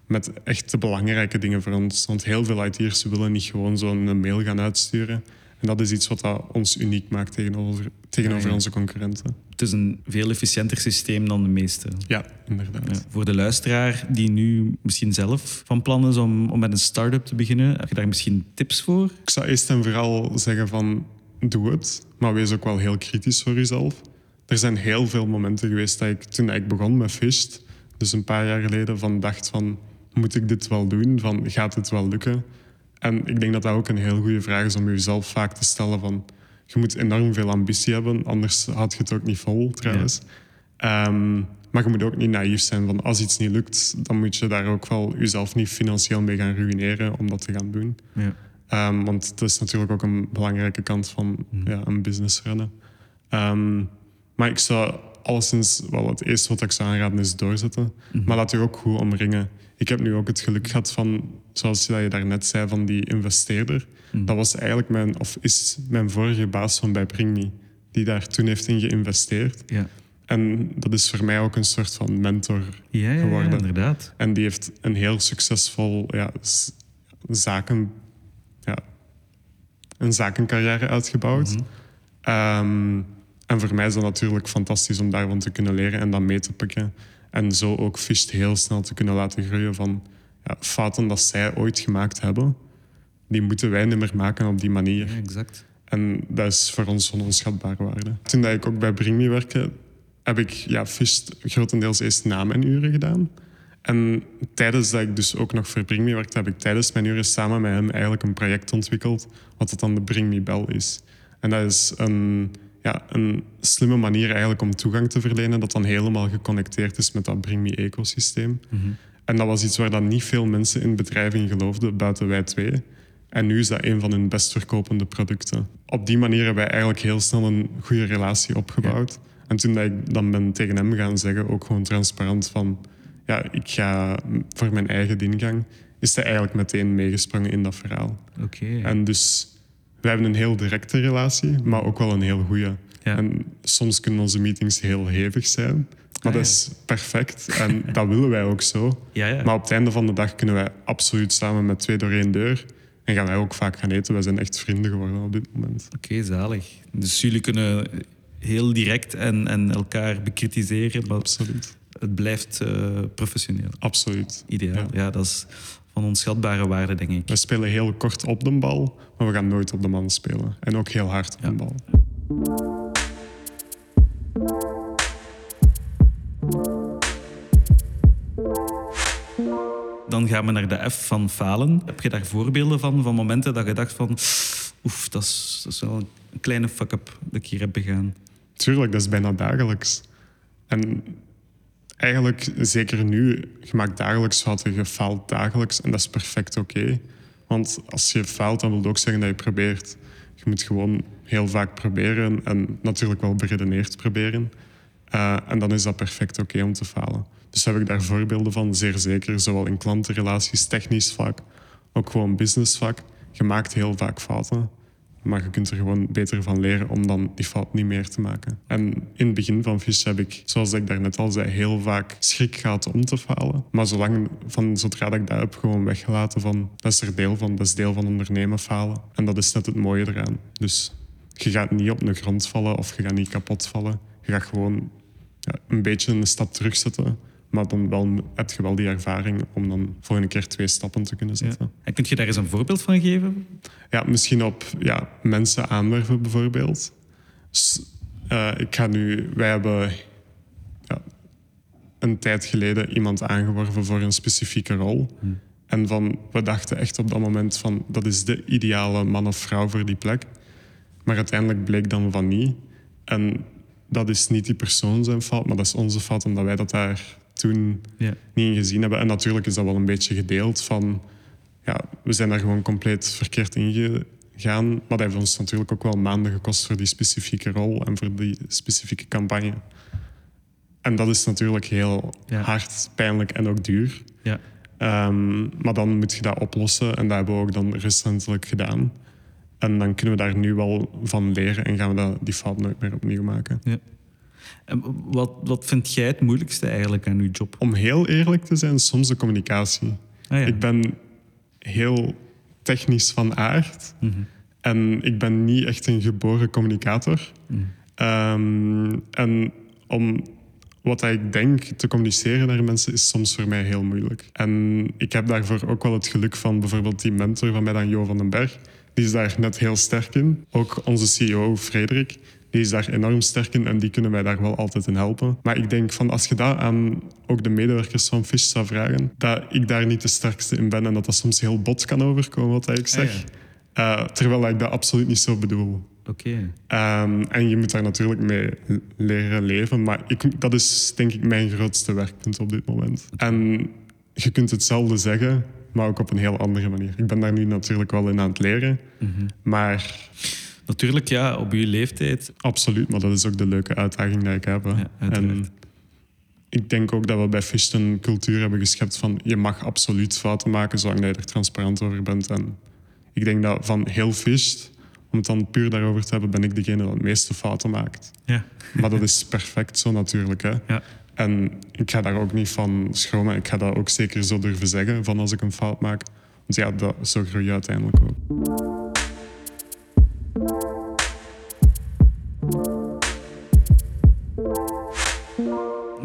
met echt de belangrijke dingen voor ons. Want heel veel IT'ers willen niet gewoon zo'n mail gaan uitsturen. En dat is iets wat dat ons uniek maakt tegenover, tegenover ja, onze concurrenten. Het is een veel efficiënter systeem dan de meeste. Ja, inderdaad. Ja, voor de luisteraar die nu misschien zelf van plan is om, om met een start-up te beginnen, heb je daar misschien tips voor? Ik zou eerst en vooral zeggen van doe het, maar wees ook wel heel kritisch voor jezelf. Er zijn heel veel momenten geweest dat ik, toen ik begon met Fisht, dus een paar jaar geleden, van dacht van moet ik dit wel doen? Van, gaat het wel lukken? En ik denk dat dat ook een heel goede vraag is om jezelf vaak te stellen van... Je moet enorm veel ambitie hebben, anders houd je het ook niet vol trouwens. Ja. Um, maar je moet ook niet naïef zijn van als iets niet lukt, dan moet je daar ook wel jezelf niet financieel mee gaan ruïneren om dat te gaan doen. Ja. Um, want dat is natuurlijk ook een belangrijke kant van mm. ja, een business runnen. Um, maar ik zou alleszins wel het eerste wat ik zou aanraden is doorzetten. Mm -hmm. Maar laat je ook goed omringen ik heb nu ook het geluk gehad van, zoals je daarnet zei, van die investeerder. Mm. Dat was eigenlijk mijn, of is mijn vorige baas van bij BringMe, die daar toen heeft in geïnvesteerd. Ja. En dat is voor mij ook een soort van mentor ja, ja, geworden. Ja, inderdaad. En die heeft een heel succesvol ja, zaken, ja, een zakencarrière uitgebouwd. Mhm. Um, en voor mij is dat natuurlijk fantastisch om daarvan te kunnen leren en dat mee te pakken. En zo ook Fisht heel snel te kunnen laten groeien van ja, fouten dat zij ooit gemaakt hebben, die moeten wij niet meer maken op die manier. Ja, exact. En dat is voor ons van onschatbare waarde. Toen dat ik ook bij BringMe werkte, heb ik ja, Fisht grotendeels eerst na mijn uren gedaan. En tijdens dat ik dus ook nog voor BringMe werkte, heb ik tijdens mijn uren samen met hem eigenlijk een project ontwikkeld, wat dat dan de BringMe Bell is. En dat is een ja, een slimme manier eigenlijk om toegang te verlenen dat dan helemaal geconnecteerd is met dat Bring Me-ecosysteem. Mhm. En dat was iets waar dan niet veel mensen in bedrijven geloofden, buiten wij twee. En nu is dat een van hun best verkopende producten. Op die manier hebben wij eigenlijk heel snel een goede relatie opgebouwd. En toen dat ik dan ben tegen hem gaan zeggen, ook gewoon transparant van... Ja, ik ga voor mijn eigen ingang, is hij eigenlijk meteen meegesprongen in dat verhaal. Oké. En dus wij hebben een heel directe relatie, maar ook wel een heel goede. Ja. En soms kunnen onze meetings heel hevig zijn. Maar Ah, dat is perfect en dat willen wij ook zo. Maar op het einde van de dag kunnen wij absoluut samen met twee door één deur. En gaan wij ook vaak gaan eten. Wij zijn echt vrienden geworden op dit moment. Oké, zalig. Dus jullie kunnen heel direct en, en elkaar bekritiseren, maar Absoluut. het blijft eh, professioneel. Absoluut. Ideaal. Ja. Ja. dat is van onschatbare waarde, denk ik. We spelen heel kort op de bal, maar we gaan nooit op de man spelen. En ook heel hard op Ja. de bal. Dan gaan we naar de F van falen. Heb je daar voorbeelden van, van momenten dat je dacht van... Oef, dat is, dat is wel een kleine fuck-up dat ik hier heb begaan. Tuurlijk, dat is bijna dagelijks. En eigenlijk, zeker nu, je maakt dagelijks fouten, je faalt dagelijks en dat is perfect oké. Want als je faalt, dan wil het ook zeggen dat je probeert. Je moet gewoon heel vaak proberen en natuurlijk wel beredeneerd proberen. Eh, en dan is dat perfect oké om te falen. Dus heb ik daar voorbeelden van, zeer zeker, zowel in klantenrelaties, technisch vlak, ook gewoon businessvak. Je maakt heel vaak fouten. Maar je kunt er gewoon beter van leren om dan die fout niet meer te maken. En in het begin van Fish heb ik, zoals ik daarnet al zei, heel vaak schrik gehad om te falen. Maar zolang, van, zodra ik dat heb gewoon weggelaten van, dat is er deel van, dat is deel van ondernemen falen. En dat is net het mooie eraan. Dus je gaat niet op de grond vallen of je gaat niet kapot vallen. Je gaat gewoon ja, een beetje een stap terugzetten. Maar dan wel, heb je wel die ervaring om dan volgende keer twee stappen te kunnen zetten. En kun je daar eens een voorbeeld van geven? Ja, misschien op ja, mensen aanwerven bijvoorbeeld. Dus, eh, ik ga nu, wij hebben ja, een tijd geleden iemand aangeworven voor een specifieke rol. En van, we dachten echt op dat moment van dat is de ideale man of vrouw voor die plek. Maar uiteindelijk bleek dan van niet. En dat is niet die persoon zijn fout, maar dat is onze fout omdat wij dat daar toen Ja. niet in gezien hebben. En natuurlijk is dat wel een beetje gedeeld van... Ja, we zijn daar gewoon compleet verkeerd in gegaan. Maar dat heeft ons natuurlijk ook wel maanden gekost voor die specifieke rol en voor die specifieke campagne. En dat is natuurlijk heel Ja. hard, pijnlijk en ook duur. Ja. Ehm, maar dan moet je dat oplossen en dat hebben we ook dan recentelijk gedaan. En dan kunnen we daar nu wel van leren en gaan we dat, die fout nooit meer opnieuw maken. ja. Wat, wat vind jij het moeilijkste eigenlijk aan je job? Om heel eerlijk te zijn, soms de communicatie. Ah, ja. Ik ben heel technisch van aard. En ik ben niet echt een geboren communicator. Ehm, en om wat ik denk te communiceren naar mensen is soms voor mij heel moeilijk. En ik heb daarvoor ook wel het geluk van bijvoorbeeld die mentor van mij, dan Jo van den Berg. Die is daar net heel sterk in. Ook onze CEO, Frederik, die is daar enorm sterk in en die kunnen mij daar wel altijd in helpen. Maar ik denk van als je dat aan ook de medewerkers van Fish zou vragen, dat ik daar niet de sterkste in ben en dat dat soms heel bot kan overkomen wat ik zeg. Eh, terwijl ik dat absoluut niet zo bedoel. Oké. Ehm, en je moet daar natuurlijk mee leren leven. Maar ik, dat is denk ik mijn grootste werkpunt op dit moment. En je kunt hetzelfde zeggen, maar ook op een heel andere manier. Ik ben daar nu natuurlijk wel in aan het leren. Maar Natuurlijk, ja, op je leeftijd. absoluut, maar dat is ook de leuke uitdaging die ik heb. hè. Ja, uiteraard. en ik denk ook dat we bij Fish een cultuur hebben geschept van je mag absoluut fouten maken zolang je er transparant over bent. En ik denk dat van heel Fish, om het dan puur daarover te hebben, ben ik degene dat het meeste fouten maakt. Ja. Maar dat is perfect zo natuurlijk. Hè? Ja. En ik ga daar ook niet van schromen. Ik ga dat ook zeker zo durven zeggen van als ik een fout maak. Want ja, dat, zo groei je uiteindelijk ook.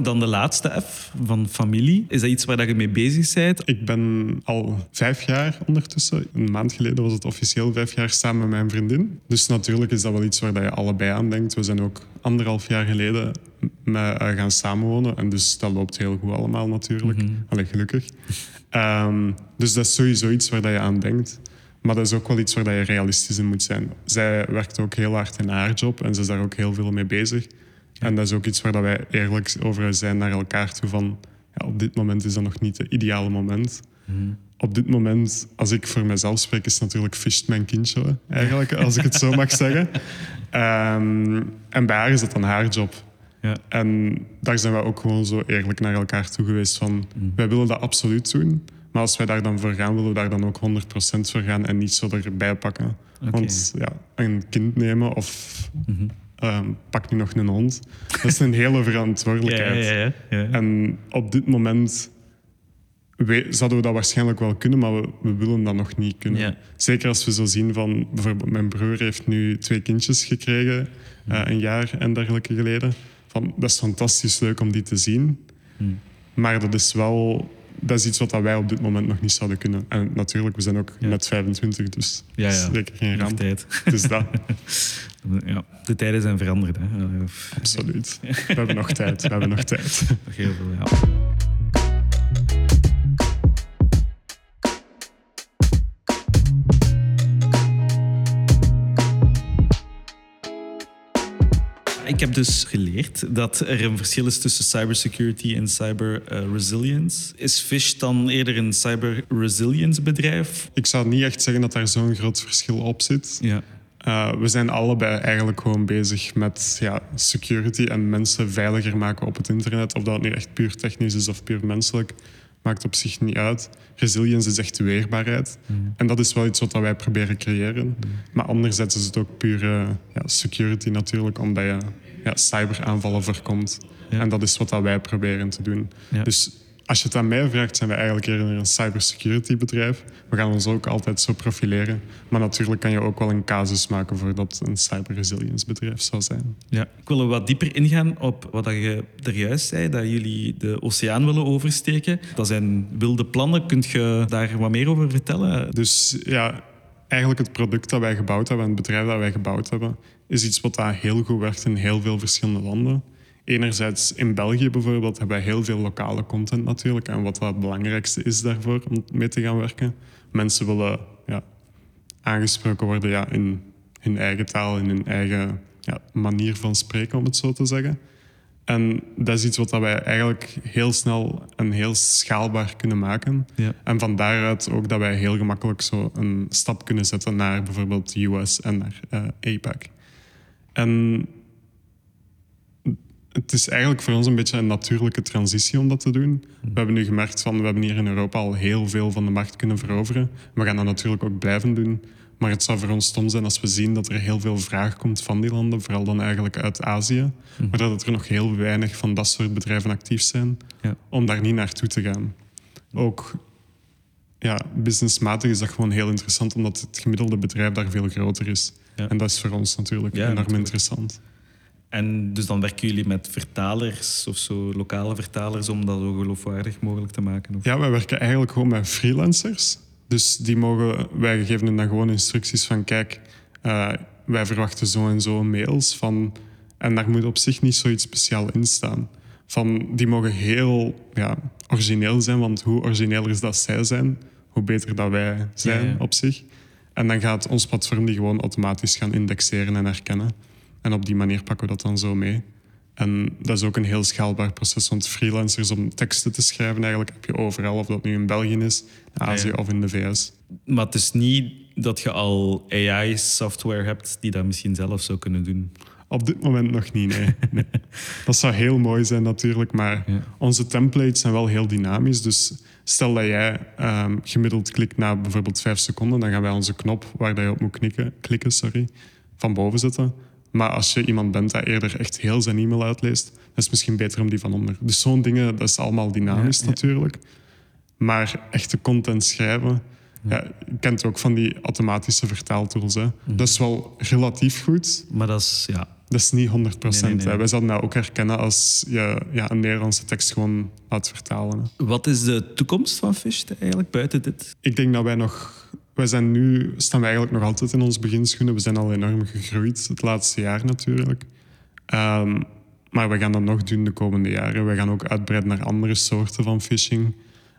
Dan de laatste F van familie. Is dat iets waar dat je mee bezig bent? Ik ben al vijf jaar ondertussen. Een maand geleden was het officieel vijf jaar samen met mijn vriendin. Dus natuurlijk is dat wel iets waar dat je allebei aan denkt. We zijn ook anderhalf jaar geleden met, eh, gaan samenwonen. En dus dat loopt heel goed allemaal natuurlijk. Allee, gelukkig. Ehm, dus dat is sowieso iets waar dat je aan denkt. Maar dat is ook wel iets waar dat je realistisch in moet zijn. Zij werkt ook heel hard in haar job en ze is daar ook heel veel mee bezig. En dat is ook iets waar dat wij eerlijk over zijn naar elkaar toe van... Ja, op dit moment is dat nog niet het ideale moment. Op dit moment, als ik voor mezelf spreek, is natuurlijk Fisht mijn kindje, eigenlijk, als ik het zo mag zeggen. Ehm, en bij haar is dat dan haar job. Ja. En daar zijn we ook gewoon zo eerlijk naar elkaar toe geweest van... Wij willen dat absoluut doen, Maar als wij daar dan voor gaan, willen we daar dan ook 100% voor gaan en niet zo erbij pakken. Want ja, een kind nemen of ehm, pak nu nog een hond, dat is een hele verantwoordelijkheid. Ja, ja, ja. En op dit moment we, zouden we dat waarschijnlijk wel kunnen, maar we, we willen dat nog niet kunnen. Zeker als we zo zien van, bijvoorbeeld mijn broer heeft nu twee kindjes gekregen, eh, een jaar en dergelijke geleden. Van, dat is fantastisch leuk om die te zien. Hmm. Maar dat is wel dat is iets wat wij op dit moment nog niet zouden kunnen. En natuurlijk, we zijn ook Ja. net 25, dus Ja, ja. zeker geen ramp. tijd. Dus dat, Ja, de tijden zijn veranderd. Hè. Absoluut. We hebben nog tijd, we hebben nog tijd. Nog heel veel, ja. Ik heb dus geleerd dat er een verschil is tussen cybersecurity en cyber eh, resilience. Is Fish dan eerder een cyber resilience bedrijf? Ik zou niet echt zeggen dat daar zo'n groot verschil op zit. Ja. Uh, we zijn allebei eigenlijk gewoon bezig met ja, security en mensen veiliger maken op het internet. Of dat nu echt puur technisch is of puur menselijk, maakt op zich niet uit. Resilience is echt weerbaarheid. En dat is wel iets wat wij proberen creëren. Maar anderzijds is het ook puur eh, ja, security natuurlijk, omdat je ja, cyberaanvallen voorkomt. Ja. En dat is wat dat wij proberen te doen. Dus als je het aan mij vraagt, zijn we eigenlijk eerder een cybersecurity bedrijf. We gaan ons ook altijd zo profileren. Maar natuurlijk kan je ook wel een casus maken voor dat een cyber resilience bedrijf zou zijn. Ja, ik wil er wat dieper ingaan op wat dat je er juist zei, dat jullie de oceaan willen oversteken. Dat zijn wilde plannen. Kunt je daar wat meer over vertellen? Dus ja, eigenlijk het product dat wij gebouwd hebben en het bedrijf dat wij gebouwd hebben, is iets wat daar heel goed werkt in heel veel verschillende landen. Enerzijds in België bijvoorbeeld hebben wij heel veel lokale content natuurlijk. En wat het belangrijkste is daarvoor om mee te gaan werken. Mensen willen ja, aangesproken worden ja, in hun eigen taal, in hun eigen ja, manier van spreken, om het zo te zeggen. En dat is iets wat dat wij eigenlijk heel snel en heel schaalbaar kunnen maken. Ja. En van daaruit ook dat wij heel gemakkelijk zo een stap kunnen zetten naar bijvoorbeeld de US en naar eh, APAC. En het is eigenlijk voor ons een beetje een natuurlijke transitie om dat te doen. We hebben nu gemerkt van we hebben hier in Europa al heel veel van de markt kunnen veroveren. We gaan dat natuurlijk ook blijven doen. Maar het zou voor ons stom zijn als we zien dat er heel veel vraag komt van die landen, vooral dan eigenlijk uit Azië, maar dat er nog heel weinig van dat soort bedrijven actief zijn, Ja. om daar niet naartoe te gaan. Ook ja, businessmatig is dat gewoon heel interessant, omdat het gemiddelde bedrijf daar veel groter is. Ja. En dat is voor ons natuurlijk Ja, enorm natuurlijk. interessant. En dus dan werken jullie met vertalers of zo, lokale vertalers, om dat zo geloofwaardig mogelijk te maken? Of? Ja, wij werken eigenlijk gewoon met freelancers. Dus die mogen, wij geven hen dan gewoon instructies van kijk, eh, wij verwachten zo en zo mails van. En daar moet op zich niet zoiets speciaal in staan. Van, die mogen heel ja, origineel zijn, want hoe origineler dat zij zijn, hoe beter dat wij zijn Ja, ja. op zich. En dan gaat ons platform die gewoon automatisch gaan indexeren en herkennen. En op die manier pakken we dat dan zo mee. En dat is ook een heel schaalbaar proces, want freelancers om teksten te schrijven eigenlijk heb je overal, of dat nu in België is, Azië Ja, ja. of in de VS. Maar het is niet dat je al AI-software hebt die dat misschien zelf zou kunnen doen. Op dit moment nog niet, nee. nee. Dat zou heel mooi zijn natuurlijk, maar Ja. onze templates zijn wel heel dynamisch. Dus stel dat jij ehm, gemiddeld klikt na bijvoorbeeld vijf seconden, dan gaan wij onze knop waar dat je op moet knikken, klikken sorry, van boven zetten. Maar als je iemand bent dat eerder echt heel zijn e-mail uitleest, dan is het misschien beter om die van onder. Dus zo'n dingen, dat is allemaal dynamisch Ja, ja. natuurlijk. Maar echte content schrijven, ja, je kent ook van die automatische vertaaltools. Hè. Mhm. Dat is wel relatief goed, Maar dat is, ja, dat is niet 100 Nee, nee, nee. hè. Wij zouden dat ook herkennen als je ja, een Nederlandse tekst gewoon laat vertalen. hè. Wat is de toekomst van Fish eigenlijk buiten dit? Ik denk dat wij nog... Wij zijn nu... Staan wij eigenlijk nog altijd in onze beginschoenen. We zijn al enorm gegroeid het laatste jaar natuurlijk. Ehm, maar we gaan dat nog doen de komende jaren. We gaan ook uitbreiden naar andere soorten van phishing.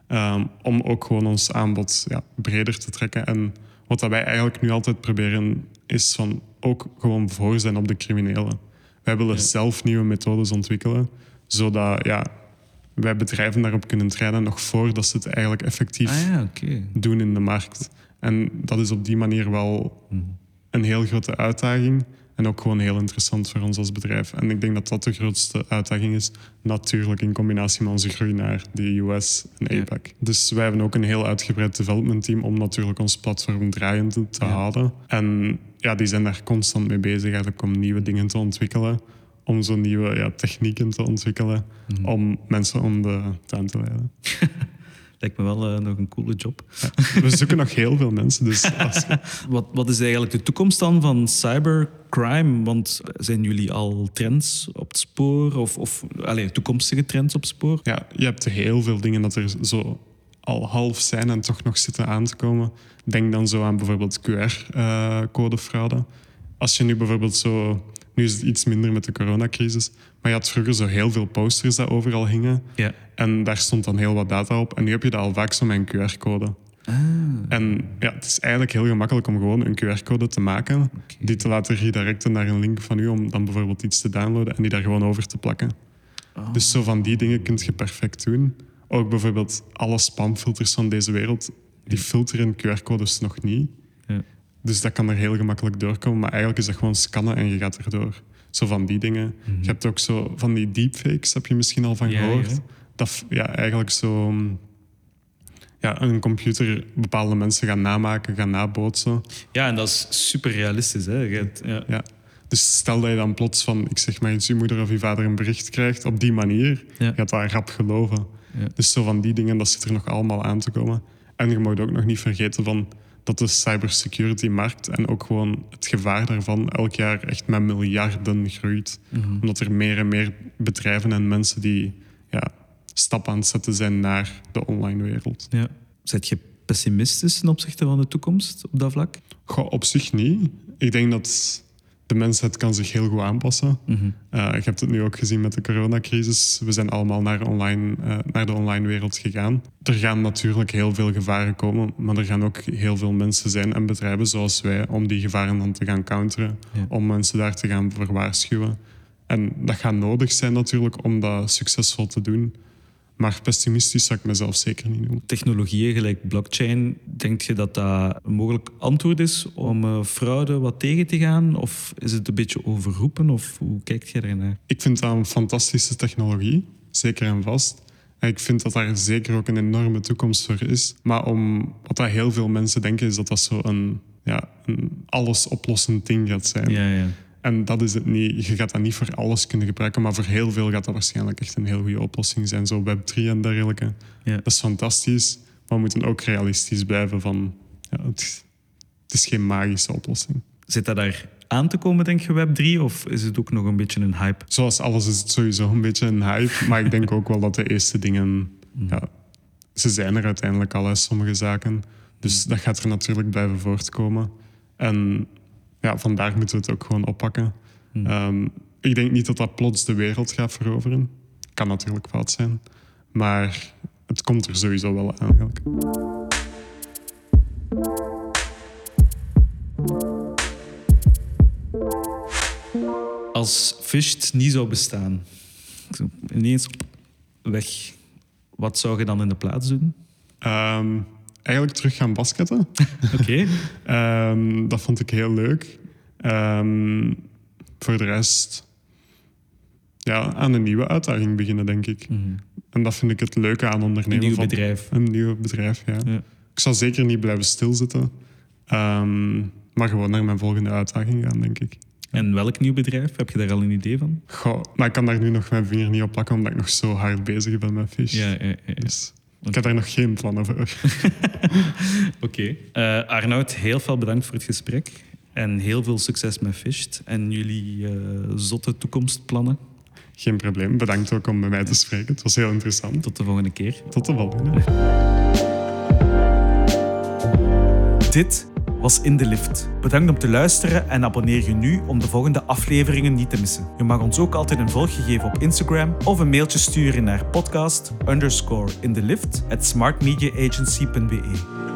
ehm, om ook gewoon ons aanbod ja, breder te trekken. En wat dat wij eigenlijk nu altijd proberen, is van ook gewoon voor zijn op de criminelen. Wij willen Ja. zelf nieuwe methodes ontwikkelen, zodat ja, wij bedrijven daarop kunnen trainen nog voordat ze het eigenlijk effectief Ah ja, doen in de markt. En dat is op die manier wel Mhm. een heel grote uitdaging. En ook gewoon heel interessant voor ons als bedrijf. En ik denk dat dat de grootste uitdaging is. Natuurlijk in combinatie met onze groei naar de US en Ja. APAC. Dus wij hebben ook een heel uitgebreid development team om natuurlijk ons platform draaiend te Ja. houden. En ja, die zijn daar constant mee bezig eigenlijk om nieuwe dingen te ontwikkelen. Om zo nieuwe ja, technieken te ontwikkelen. Mhm. Om mensen om de tuin te leiden. Lijkt me wel eh, nog een coole job. We zoeken nog heel veel mensen. Dus als Wat, wat is eigenlijk de toekomst dan van cybercrime? Want zijn jullie al trends op het spoor? Of, of allez, toekomstige trends op het spoor? ja, je hebt heel veel dingen dat er zo al half zijn en toch nog zitten aan te komen. Denk dan zo aan bijvoorbeeld QR-codefraude. Als je nu bijvoorbeeld zo... Nu is het iets minder met de coronacrisis. Maar je had vroeger zo heel veel posters dat overal hingen. Ja. En daar stond dan heel wat data op. En nu heb je dat al vaak zo met een QR-code. En ja, het is eigenlijk heel gemakkelijk om gewoon een QR-code te maken. Die te laten redirecten naar een link van u om dan bijvoorbeeld iets te downloaden en die daar gewoon over te plakken. Dus zo van die dingen kun je perfect doen. Ook bijvoorbeeld alle spamfilters van deze wereld, die filteren QR-codes nog niet. Dus dat kan er heel gemakkelijk doorkomen. Maar eigenlijk is dat gewoon scannen en je gaat erdoor. Zo van die dingen. Je hebt ook zo van die deepfakes, heb je misschien al van gehoord. ja. Dat ja, eigenlijk zo... mm, Ja, een computer bepaalde mensen gaan namaken, gaan nabootsen. ja, en dat is super realistisch. Hè? Ja. Ja. Dus stel dat je dan plots van, ik zeg maar je moeder of je vader een bericht krijgt op die manier, Ja. je gaat dat rap geloven. Ja. Dus zo van die dingen, dat zit er nog allemaal aan te komen. En je mag ook nog niet vergeten van dat de cybersecurity-markt en ook gewoon het gevaar daarvan elk jaar echt met miljarden groeit. Mhm. Omdat er meer en meer bedrijven en mensen die ja, stap aan het zetten zijn naar de online wereld. Ja. Zet je pessimistisch ten opzichte van de toekomst op dat vlak? Goh, op zich niet. Ik denk dat de mensheid kan zich heel goed aanpassen. Mhm. Eh, je hebt het nu ook gezien met de coronacrisis. We zijn allemaal naar, online, eh, naar de online wereld gegaan. Er gaan natuurlijk heel veel gevaren komen, maar er gaan ook heel veel mensen zijn en bedrijven zoals wij om die gevaren dan te gaan counteren, Ja. om mensen daar te gaan voor waarschuwen. En dat gaat nodig zijn natuurlijk om dat succesvol te doen. Maar pessimistisch zou ik mezelf zeker niet noemen. Technologieën gelijk blockchain, denk je dat dat een mogelijk antwoord is om eh, fraude wat tegen te gaan? Of is het een beetje overroepen? Of hoe kijkt je daarnaar? Ik vind dat een fantastische technologie, zeker en vast. En ik vind dat daar zeker ook een enorme toekomst voor is. Maar om, wat dat heel veel mensen denken, is dat dat zo een, ja, een allesoplossend ding gaat zijn. Ja, ja. En dat is het niet. Je gaat dat niet voor alles kunnen gebruiken, maar voor heel veel gaat dat waarschijnlijk echt een heel goede oplossing zijn. Zo Web3 en dergelijke. Ja. Dat is fantastisch, maar we moeten ook realistisch blijven van... Ja, het, het is geen magische oplossing. Zit dat daar aan te komen, denk je, Web3? Of is het ook nog een beetje een hype? Zoals alles is het sowieso een beetje een hype. Maar ik denk ook wel dat de eerste dingen... Ja, ze zijn er uiteindelijk al, hè, sommige zaken. Dus dat gaat er natuurlijk blijven voortkomen. En ja, vandaar moeten we het ook gewoon oppakken. Ehm, ik denk niet dat dat plots de wereld gaat veroveren. Kan natuurlijk fout zijn. Maar het komt er sowieso wel aan, eigenlijk. Als Fisht niet zou bestaan, ineens weg, wat zou je dan in de plaats doen? Ehm, eigenlijk terug gaan basketten. Oké. Ehm, dat vond ik heel leuk. Ehm, voor de rest, ja, aan een nieuwe uitdaging beginnen, denk ik. En dat vind ik het leuke aan ondernemen. Een nieuw van- bedrijf. Een nieuw bedrijf, ja. Ja. Ik zal zeker niet blijven stilzitten. Ehm, maar gewoon naar mijn volgende uitdaging gaan, denk ik. En welk nieuw bedrijf? Heb je daar al een idee van? Goh, maar ik kan daar nu nog mijn vinger niet op plakken, omdat ik nog zo hard bezig ben met Fish. Ja, ja, ja. ja. Dus ik heb daar nog geen plannen voor. Oké. Eh, Arnoud, heel veel bedankt voor het gesprek. En heel veel succes met Fisht en jullie eh, zotte toekomstplannen. Geen probleem. Bedankt ook om met mij te spreken. Het was heel interessant. Tot de volgende keer. Tot de volgende. Dit was In de Lift. Bedankt om te luisteren en abonneer je nu om de volgende afleveringen niet te missen. Je mag ons ook altijd een volgje geven op Instagram of een mailtje sturen naar podcast underscore in de lift at smartmediaagency.be.